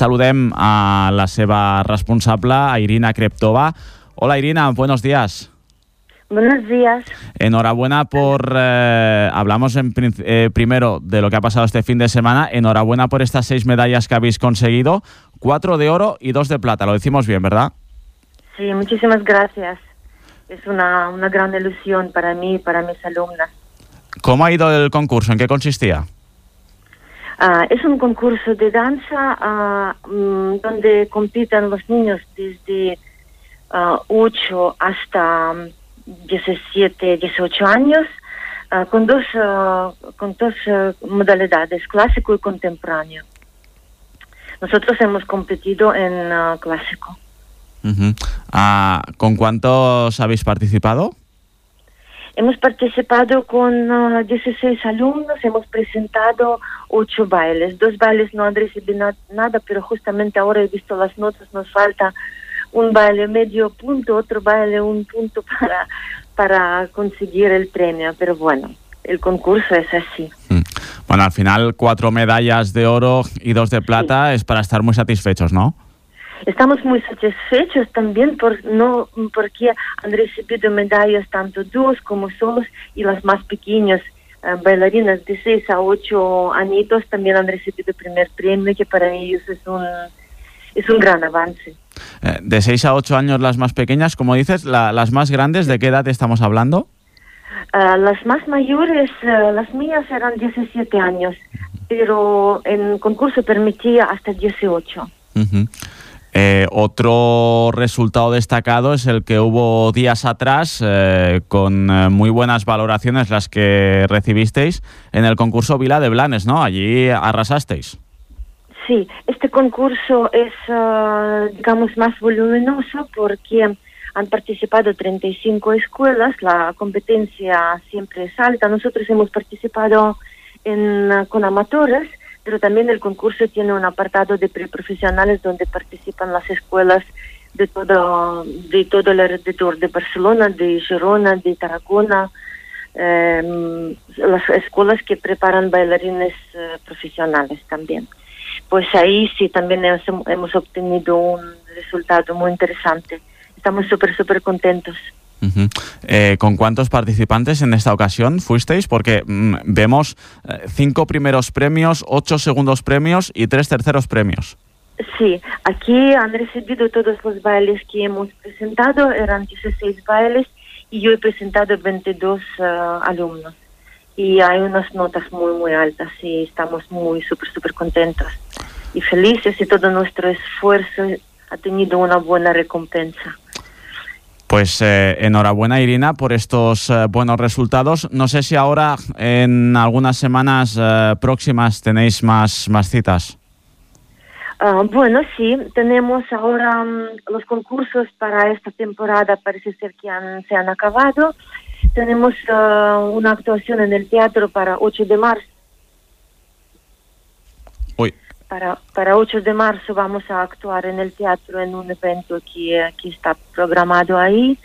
saludem a la seva responsable, a Irina Kreptova. Hola Irina, buenos días. Buenos días. Enhorabuena por... Eh, hablamos en, eh, primero de lo que ha pasado este fin de semana. Enhorabuena por estas seis medallas que habéis conseguido. Cuatro de oro y dos de plata. Lo decimos bien, ¿verdad? Sí, muchísimas gracias. Es una, una gran ilusión para mí y para mis alumnas. ¿Cómo ha ido el concurso? ¿En qué consistía? Uh, es un concurso de danza uh, donde compiten los niños desde uh, 8 hasta 17, 18 años con dos, con dos modalidades, clásico y contemporáneo. Nosotros hemos competido en clásico. ¿Con cuántos habéis participado? Hemos participado con uh, 16 alumnos, hemos presentado ocho bailes. Dos bailes no han recibido nada, pero justamente ahora he visto las notas, nos falta un baile medio punto, otro baile un punto para, para conseguir el premio. Pero bueno, el concurso es así. Mm. Bueno, al final cuatro medallas de oro y dos de plata sí. es para estar muy satisfechos, ¿no? Estamos muy satisfechos también por, no, porque han recibido medallas tanto dos como solos y las más pequeñas uh, bailarinas de 6 a 8 añitos también han recibido el primer premio que para ellos es un, es un gran avance. Eh, de 6 a 8 años las más pequeñas, como dices, la, las más grandes, ¿de qué edad estamos hablando? Uh, las más mayores, uh, las mías eran 17 años, pero en concurso permitía hasta 18. Uh -huh. Eh, otro resultado destacado es el que hubo días atrás, eh, con eh, muy buenas valoraciones las que recibisteis en el concurso Vila de Blanes, ¿no? Allí arrasasteis. Sí, este concurso es, uh, digamos, más voluminoso porque han participado 35 escuelas, la competencia siempre es alta. Nosotros hemos participado en, uh, con amatores pero también el concurso tiene un apartado de preprofesionales donde participan las escuelas de todo, de todo el alrededor de Barcelona, de Girona, de Tarragona, eh, las escuelas que preparan bailarines eh, profesionales también. Pues ahí sí también hemos obtenido un resultado muy interesante. Estamos súper, súper contentos. Uh eh, ¿Con cuántos participantes en esta ocasión fuisteis? Porque mmm, vemos eh, cinco primeros premios, ocho segundos premios y tres terceros premios. Sí, aquí han recibido todos los bailes que hemos presentado, eran 16 bailes y yo he presentado 22 uh, alumnos. Y hay unas notas muy, muy altas y estamos muy, súper, súper contentos y felices y todo nuestro esfuerzo ha tenido una buena recompensa. Pues eh, enhorabuena Irina por estos eh, buenos resultados. No sé si ahora en algunas semanas eh, próximas tenéis más, más citas. Uh, bueno, sí, tenemos ahora um, los concursos para esta temporada, parece ser que han, se han acabado. Tenemos uh, una actuación en el teatro para 8 de marzo. Para, para 8 de marzo vamos a actuar en el teatro en un evento que, que está programado ahí.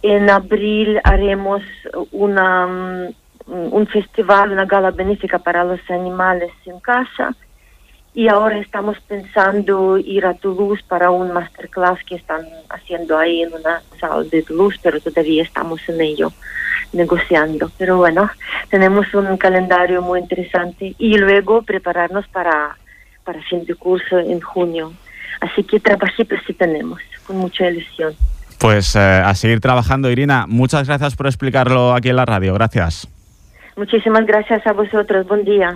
En abril haremos una, um, un festival, una gala benéfica para los animales en casa. Y ahora estamos pensando ir a Toulouse para un masterclass que están haciendo ahí en una sala de Toulouse, pero todavía estamos en ello, negociando. Pero bueno, tenemos un calendario muy interesante y luego prepararnos para para fin de curso en junio. Así que trabajitos sí tenemos, con mucha ilusión. Pues eh, a seguir trabajando, Irina. Muchas gracias por explicarlo aquí en la radio. Gracias. Muchísimas gracias a vosotros. Buen día.